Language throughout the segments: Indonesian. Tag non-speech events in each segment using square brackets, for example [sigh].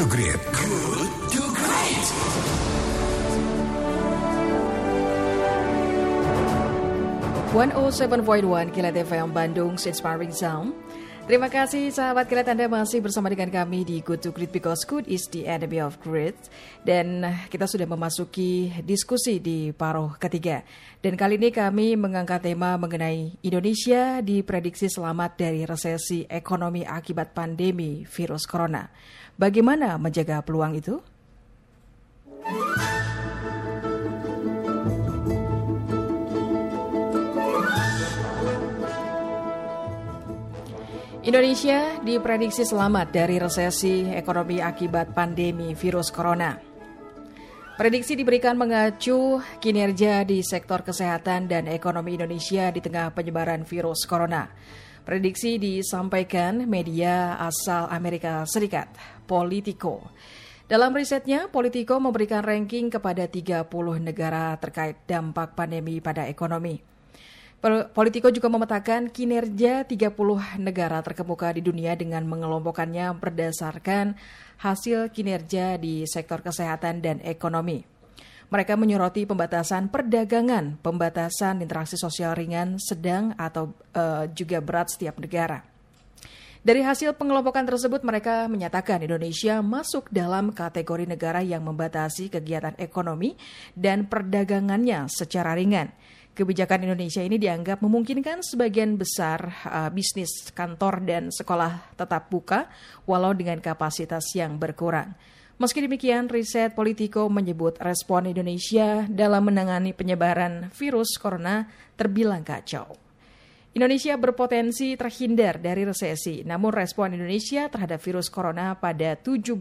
to Great. Good to Great. One oh seven point one Kilat FM Bandung Inspiring Sound. Terima kasih sahabat Kilat Anda masih bersama dengan kami di Good to Great because good is the enemy of great. Dan kita sudah memasuki diskusi di paruh ketiga. Dan kali ini kami mengangkat tema mengenai Indonesia diprediksi selamat dari resesi ekonomi akibat pandemi virus corona. Bagaimana menjaga peluang itu? Indonesia diprediksi selamat dari resesi ekonomi akibat pandemi virus corona. Prediksi diberikan mengacu kinerja di sektor kesehatan dan ekonomi Indonesia di tengah penyebaran virus corona. Prediksi disampaikan media asal Amerika Serikat, Politico. Dalam risetnya, Politico memberikan ranking kepada 30 negara terkait dampak pandemi pada ekonomi. Politico juga memetakan kinerja 30 negara terkemuka di dunia dengan mengelompokkannya berdasarkan hasil kinerja di sektor kesehatan dan ekonomi. Mereka menyoroti pembatasan perdagangan, pembatasan interaksi sosial ringan, sedang atau uh, juga berat setiap negara. Dari hasil pengelompokan tersebut, mereka menyatakan Indonesia masuk dalam kategori negara yang membatasi kegiatan ekonomi dan perdagangannya secara ringan. Kebijakan Indonesia ini dianggap memungkinkan sebagian besar uh, bisnis, kantor, dan sekolah tetap buka, walau dengan kapasitas yang berkurang. Meski demikian, riset Politico menyebut respon Indonesia dalam menangani penyebaran virus corona terbilang kacau. Indonesia berpotensi terhindar dari resesi, namun respon Indonesia terhadap virus corona pada 17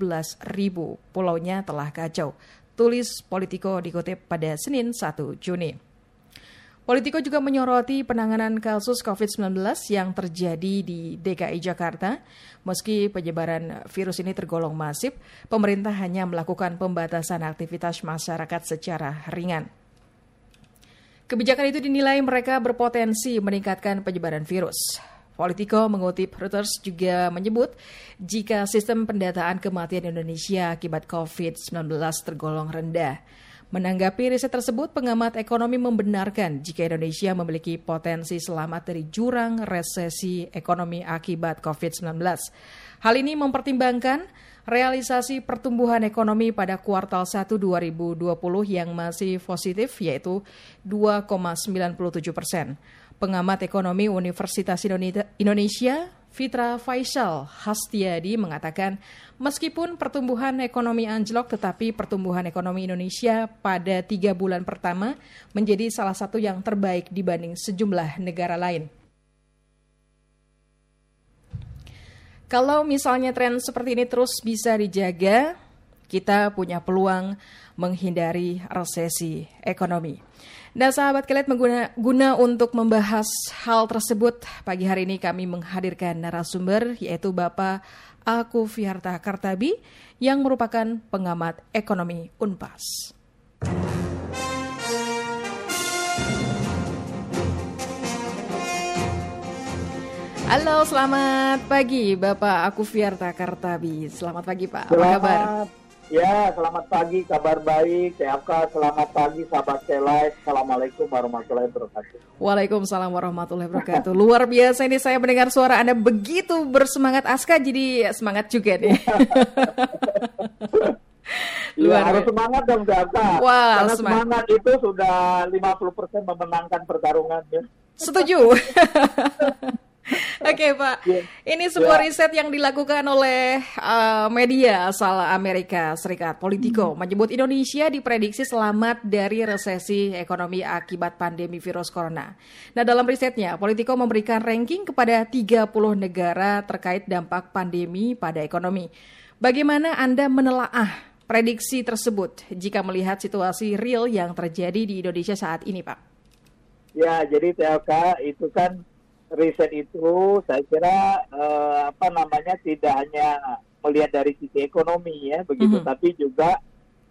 ribu pulaunya telah kacau. Tulis Politico dikutip pada Senin 1 Juni. Politico juga menyoroti penanganan kasus COVID-19 yang terjadi di DKI Jakarta. Meski penyebaran virus ini tergolong masif, pemerintah hanya melakukan pembatasan aktivitas masyarakat secara ringan. Kebijakan itu dinilai mereka berpotensi meningkatkan penyebaran virus. Politico mengutip Reuters juga menyebut jika sistem pendataan kematian Indonesia akibat COVID-19 tergolong rendah. Menanggapi riset tersebut, pengamat ekonomi membenarkan jika Indonesia memiliki potensi selamat dari jurang resesi ekonomi akibat COVID-19. Hal ini mempertimbangkan realisasi pertumbuhan ekonomi pada kuartal 1 2020 yang masih positif yaitu 2,97 persen. Pengamat ekonomi Universitas Indonesia Fitra Faisal Hastiadi mengatakan, meskipun pertumbuhan ekonomi anjlok, tetapi pertumbuhan ekonomi Indonesia pada tiga bulan pertama menjadi salah satu yang terbaik dibanding sejumlah negara lain. Kalau misalnya tren seperti ini terus bisa dijaga, kita punya peluang menghindari resesi ekonomi. Nah sahabat kelet mengguna guna untuk membahas hal tersebut pagi hari ini kami menghadirkan narasumber yaitu Bapak Aku Fiarta Kartabi yang merupakan pengamat ekonomi Unpas. Halo, selamat pagi Bapak Aku Fiarta Kartabi. Selamat pagi Pak. Apa kabar? Ya, selamat pagi, kabar baik. TFK, selamat pagi, sahabat Selai. Assalamualaikum warahmatullahi wabarakatuh. Waalaikumsalam warahmatullahi wabarakatuh. Luar biasa ini saya mendengar suara Anda begitu bersemangat Aska, jadi semangat juga nih. [laughs] Luar ya, harus semangat dong TFK. Wah, Karena semangat. semangat itu sudah 50% memenangkan pertarungannya. Setuju. [laughs] Oke okay, Pak, yeah. ini sebuah yeah. riset yang dilakukan oleh uh, media asal Amerika Serikat, Politico, hmm. menyebut Indonesia diprediksi selamat dari resesi ekonomi akibat pandemi virus corona. Nah dalam risetnya, Politico memberikan ranking kepada 30 negara terkait dampak pandemi pada ekonomi. Bagaimana Anda menelaah prediksi tersebut jika melihat situasi real yang terjadi di Indonesia saat ini Pak? Ya, jadi TLK itu kan riset itu saya kira uh, apa namanya tidak hanya melihat dari sisi ekonomi ya begitu, mm -hmm. tapi juga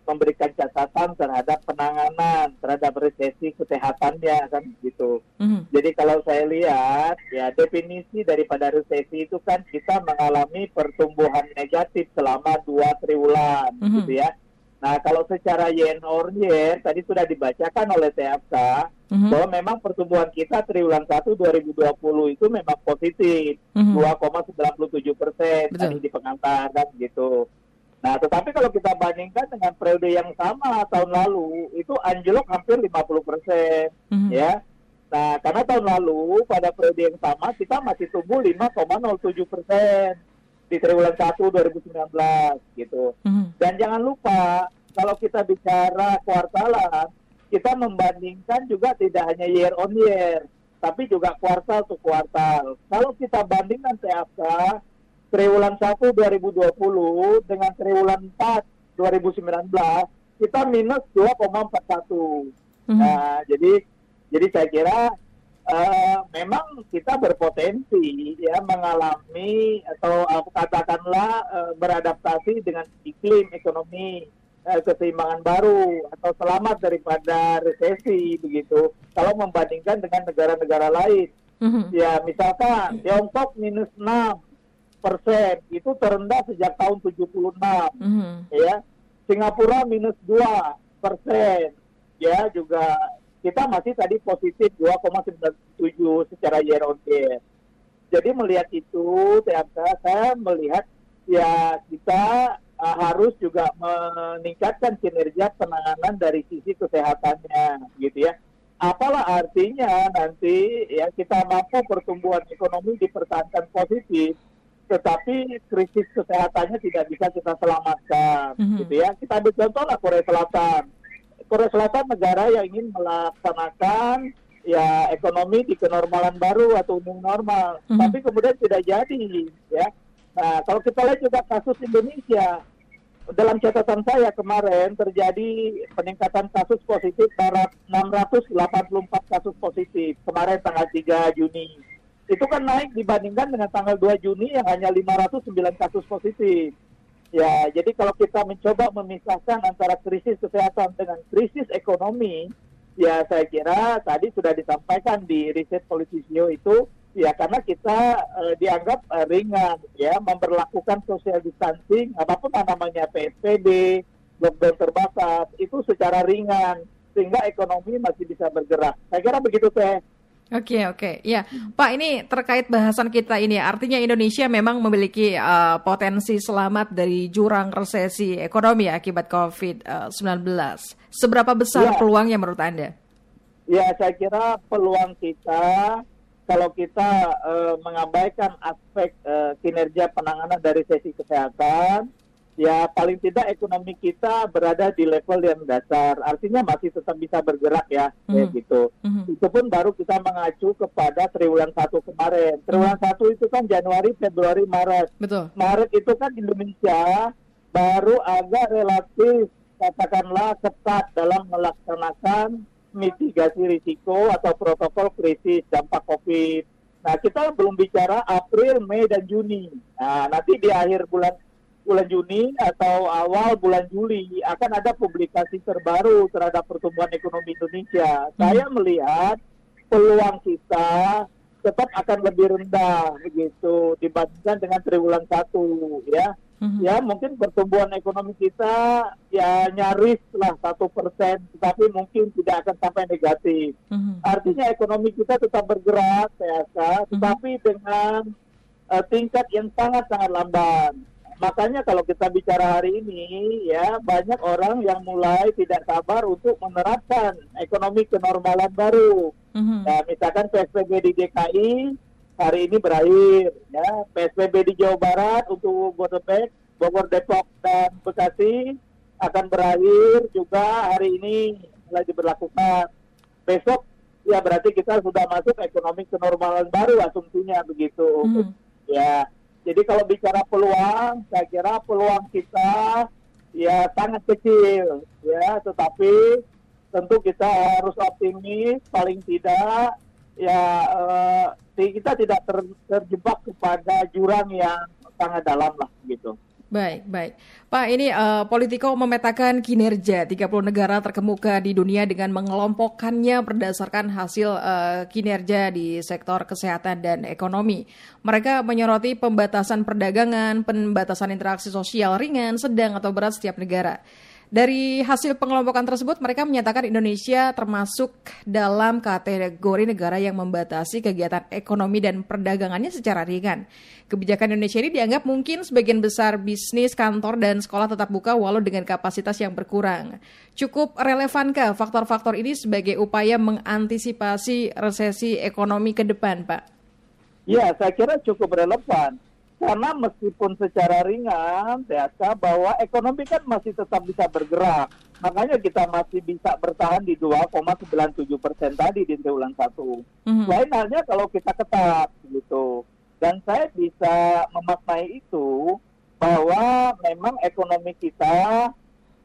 memberikan catatan terhadap penanganan terhadap resesi kesehatannya kan gitu. Mhm. Jadi kalau saya lihat ya definisi daripada resesi itu kan kita mengalami pertumbuhan negatif selama dua triwulan Mhm. gitu ya. Nah kalau secara yen or year tadi sudah dibacakan oleh TFK Mhm. bahwa memang pertumbuhan kita triwulan 1 2020 itu memang positif Mhm. 2,97 persen tadi di pengantar kan gitu. Nah tetapi kalau kita bandingkan dengan periode yang sama tahun lalu itu anjlok hampir 50 persen Mhm. ya. Nah karena tahun lalu pada periode yang sama kita masih tumbuh 5,07 persen di triwulan 1 2019 gitu. Mhm. Dan jangan lupa kalau kita bicara kuartalan, kita membandingkan juga tidak hanya year on year, tapi juga kuartal to kuartal. Kalau kita bandingkan TFK triwulan 1 2020 dengan triwulan 4 2019, kita minus 2,41. Mhm. Nah, jadi jadi saya kira eh, memang kita berpotensi ya mengalami atau eh, katakanlah eh, beradaptasi dengan iklim ekonomi eh, keseimbangan baru atau selamat daripada resesi begitu. Kalau membandingkan dengan negara-negara lain, Mhm. ya misalkan Tiongkok minus 6 persen itu terendah sejak tahun 76 Mhm. ya Singapura minus 2 persen ya juga kita masih tadi positif 2,97 secara year on year. Jadi melihat itu saya melihat ya kita uh, harus juga meningkatkan kinerja penanganan dari sisi kesehatannya gitu ya. Apalah artinya nanti ya kita mampu pertumbuhan ekonomi dipertahankan positif tetapi krisis kesehatannya tidak bisa kita selamatkan Mhm. gitu ya. Kita ambil contoh lah Korea Selatan Korea Selatan negara yang ingin melaksanakan ya ekonomi di kenormalan baru atau new normal Mhm. tapi kemudian tidak jadi ya nah kalau kita lihat juga kasus Indonesia dalam catatan saya kemarin terjadi peningkatan kasus positif barat 684 kasus positif kemarin tanggal 3 Juni itu kan naik dibandingkan dengan tanggal 2 Juni yang hanya 509 kasus positif. Ya, jadi kalau kita mencoba memisahkan antara krisis kesehatan dengan krisis ekonomi, ya saya kira tadi sudah disampaikan di riset politisio itu, ya karena kita eh, dianggap eh, ringan, ya memperlakukan social distancing, apa pun namanya PSBB, lockdown terbatas, itu secara ringan, sehingga ekonomi masih bisa bergerak. Saya kira begitu, Teh. Oke oke ya Pak ini terkait bahasan kita ini artinya Indonesia memang memiliki uh, potensi selamat dari jurang resesi ekonomi akibat COVID-19 seberapa besar Ya. peluangnya menurut anda? Ya, saya kira peluang kita kalau kita eh, mengabaikan aspek eh, kinerja penanganan dari sesi kesehatan, ya paling tidak ekonomi kita berada di level yang dasar. Artinya masih tetap bisa bergerak ya, kayak Mhm. gitu. Mhm. Itu pun baru kita mengacu kepada triwulan satu kemarin. Triwulan satu itu kan Januari, Februari, Maret. Betul. Maret itu kan Indonesia baru agak relatif katakanlah ketat dalam melaksanakan mitigasi risiko atau protokol krisis dampak COVID. Nah, kita belum bicara April, Mei, dan Juni. Nah, nanti di akhir bulan bulan Juni atau awal bulan Juli akan ada publikasi terbaru terhadap pertumbuhan ekonomi Indonesia. Saya melihat peluang kita tetap akan lebih rendah begitu dibandingkan dengan triwulan satu ya. Mhm. Ya mungkin pertumbuhan ekonomi kita ya nyaris lah satu persen, tetapi mungkin tidak akan sampai negatif. Mhm. Artinya ekonomi kita tetap bergerak, PSK, tetapi dengan eh, tingkat yang sangat-sangat lamban. Makanya kalau kita bicara hari ini, ya banyak orang yang mulai tidak sabar untuk menerapkan ekonomi kenormalan baru. Mhm. Nah, misalkan PSBB di DKI hari ini berakhir, ya PSBB di Jawa Barat untuk Bodebek, Bogor, Depok dan Bekasi akan berakhir juga hari ini mulai diberlakukan. Besok ya berarti kita sudah masuk ekonomi kenormalan baru asumsinya begitu. Mhm. Ya, jadi kalau bicara peluang, saya kira peluang kita ya sangat kecil, ya. Tetapi tentu kita harus optimis, paling tidak ya eh, kita tidak ter- terjebak kepada jurang yang sangat dalam lah, gitu. Baik, baik. Pak, ini uh, Politico memetakan kinerja 30 negara terkemuka di dunia dengan mengelompokkannya berdasarkan hasil uh, kinerja di sektor kesehatan dan ekonomi. Mereka menyoroti pembatasan perdagangan, pembatasan interaksi sosial ringan, sedang atau berat setiap negara. Dari hasil pengelompokan tersebut, mereka menyatakan Indonesia termasuk dalam kategori negara yang membatasi kegiatan ekonomi dan perdagangannya secara ringan. Kebijakan Indonesia ini dianggap mungkin sebagian besar bisnis, kantor, dan sekolah tetap buka walau dengan kapasitas yang berkurang. Cukup relevankah faktor-faktor ini sebagai upaya mengantisipasi resesi ekonomi ke depan, Pak? Ya, saya kira cukup relevan karena meskipun secara ringan, THK bahwa ekonomi kan masih tetap bisa bergerak. Makanya kita masih bisa bertahan di 2,97 persen tadi di triwulan satu. Mm-hmm. Lain halnya kalau kita ketat gitu. Dan saya bisa memaknai itu bahwa memang ekonomi kita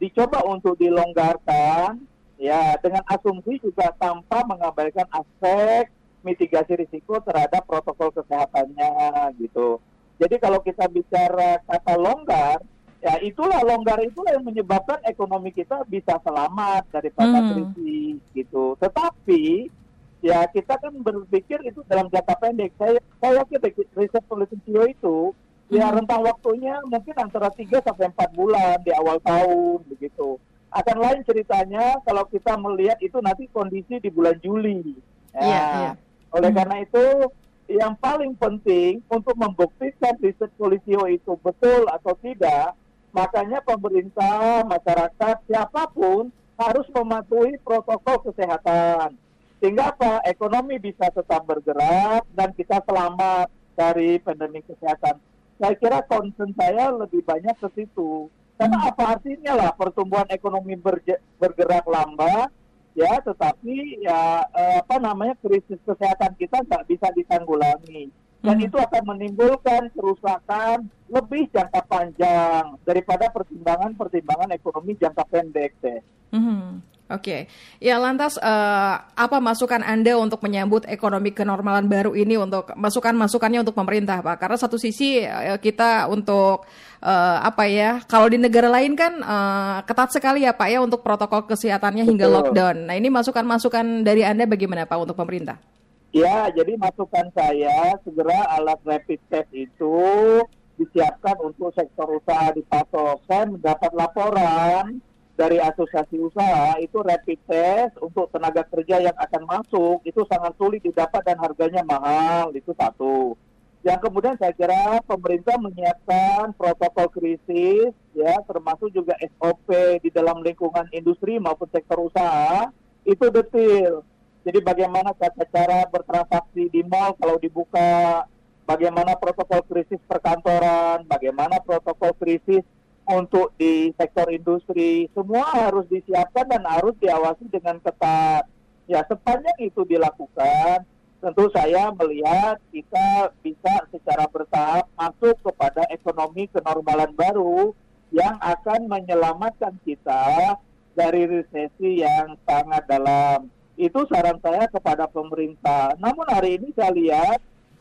dicoba untuk dilonggarkan ya dengan asumsi juga tanpa mengabaikan aspek mitigasi risiko terhadap protokol kesehatannya gitu. Jadi kalau kita bicara kata longgar, ya itulah longgar itulah yang menyebabkan ekonomi kita bisa selamat daripada hmm. krisis gitu. Tetapi ya kita kan berpikir itu dalam jangka pendek. Saya saya yakin riset Politisio itu ya hmm. ya rentang waktunya mungkin antara 3 sampai 4 bulan di awal tahun begitu. Akan lain ceritanya kalau kita melihat itu nanti kondisi di bulan Juli. Ya. Yeah, yeah. Oleh hmm. karena itu yang paling penting untuk membuktikan riset polisio itu betul atau tidak, makanya pemerintah, masyarakat, siapa pun harus mematuhi protokol kesehatan. Sehingga apa? Ekonomi bisa tetap bergerak dan kita selamat dari pandemi kesehatan. Saya kira concern saya lebih banyak ke situ. Karena apa artinya lah pertumbuhan ekonomi bergerak lambat, ya tetapi ya eh, apa namanya krisis kesehatan kita nggak bisa ditanggulangi dan hmm. itu akan menimbulkan kerusakan lebih jangka panjang daripada pertimbangan-pertimbangan ekonomi jangka pendek deh. Hmm. Oke, okay. ya lantas uh, apa masukan Anda untuk menyambut ekonomi kenormalan baru ini untuk masukan-masukannya untuk pemerintah, Pak? Karena satu sisi uh, kita untuk uh, apa ya, kalau di negara lain kan uh, ketat sekali ya, Pak ya untuk protokol kesehatannya hingga Betul. lockdown. Nah ini masukan-masukan dari Anda bagaimana, Pak, untuk pemerintah? Ya, jadi masukan saya segera alat rapid test itu disiapkan untuk sektor usaha di pasok. Saya mendapat laporan dari asosiasi usaha itu rapid test untuk tenaga kerja yang akan masuk itu sangat sulit didapat dan harganya mahal itu satu. Yang kemudian saya kira pemerintah menyiapkan protokol krisis ya termasuk juga SOP di dalam lingkungan industri maupun sektor usaha itu detail. Jadi bagaimana tata cara bertransaksi di mall kalau dibuka, bagaimana protokol krisis perkantoran, bagaimana protokol krisis untuk di sektor industri semua harus disiapkan dan harus diawasi dengan ketat. Ya sepanjang itu dilakukan, tentu saya melihat kita bisa secara bertahap masuk kepada ekonomi kenormalan baru yang akan menyelamatkan kita dari resesi yang sangat dalam. Itu saran saya kepada pemerintah. Namun hari ini saya lihat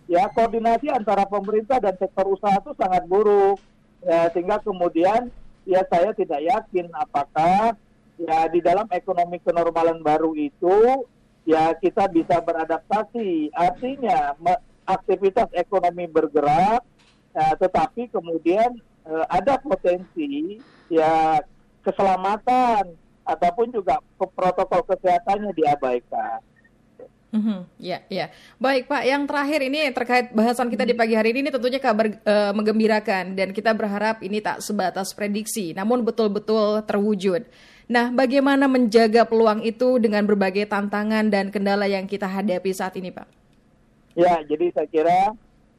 ya koordinasi antara pemerintah dan sektor usaha itu sangat buruk ya, sehingga kemudian ya saya tidak yakin apakah ya di dalam ekonomi kenormalan baru itu ya kita bisa beradaptasi. Artinya aktivitas ekonomi bergerak ya, tetapi kemudian eh, ada potensi ya keselamatan ataupun juga protokol kesehatannya diabaikan Mm-hmm. Ya, ya. Baik Pak, yang terakhir ini terkait bahasan kita di pagi hari ini, ini tentunya kabar e, menggembirakan dan kita berharap ini tak sebatas prediksi, namun betul-betul terwujud. Nah, bagaimana menjaga peluang itu dengan berbagai tantangan dan kendala yang kita hadapi saat ini, Pak? Ya, jadi saya kira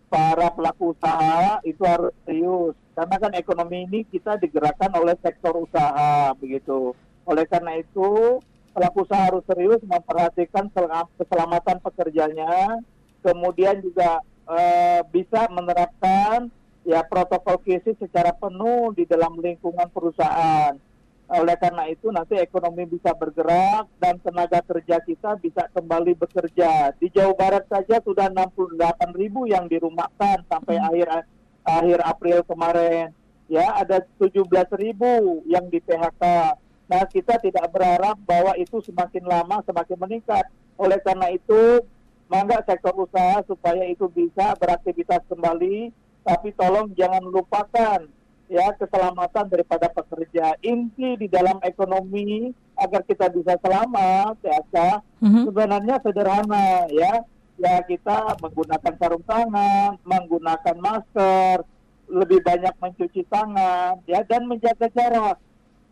para pelaku usaha itu harus serius karena kan ekonomi ini kita digerakkan oleh sektor usaha begitu. Oleh karena itu pelaku usaha harus serius memperhatikan keselamatan pekerjanya, kemudian juga e, bisa menerapkan ya protokol krisis secara penuh di dalam lingkungan perusahaan. Oleh karena itu nanti ekonomi bisa bergerak dan tenaga kerja kita bisa kembali bekerja. Di Jawa Barat saja sudah 68 ribu yang dirumahkan sampai hmm. akhir akhir April kemarin. ya ada 17 ribu yang di PHK. Nah kita tidak berharap bahwa itu semakin lama semakin meningkat. Oleh karena itu, mangga sektor usaha supaya itu bisa beraktivitas kembali, tapi tolong jangan lupakan ya keselamatan daripada pekerja. Inti di dalam ekonomi agar kita bisa selamat, ya Mhm. sebenarnya sederhana ya. Ya kita menggunakan sarung tangan, menggunakan masker, lebih banyak mencuci tangan, ya dan menjaga jarak.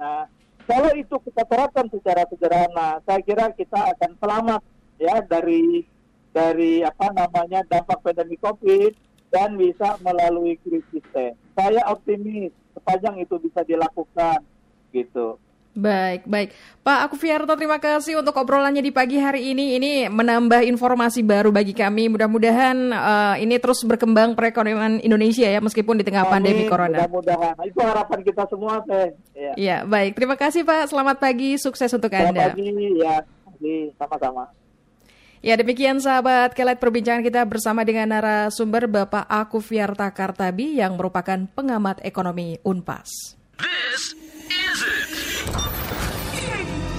Nah, kalau itu kita terapkan secara sederhana, saya kira kita akan selamat ya dari dari apa namanya dampak pandemi COVID dan bisa melalui krisis teh. Saya optimis sepanjang itu bisa dilakukan gitu. Baik, baik. Pak Akufiarto, terima kasih untuk obrolannya di pagi hari ini. Ini menambah informasi baru bagi kami. Mudah-mudahan eh, ini terus berkembang perekonomian Indonesia ya, meskipun di tengah pandemi Amin, corona. Mudah-mudahan. Itu harapan kita semua teh. Ya. Ya, baik. Terima kasih Pak. Selamat pagi, sukses untuk Selamat Anda. pagi ya. Sama-sama. Ya demikian sahabat kelet perbincangan kita bersama dengan narasumber Bapak Akufiarta Kartabi yang merupakan pengamat ekonomi UNPAS. This is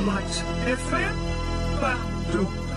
Light FM. Bandung.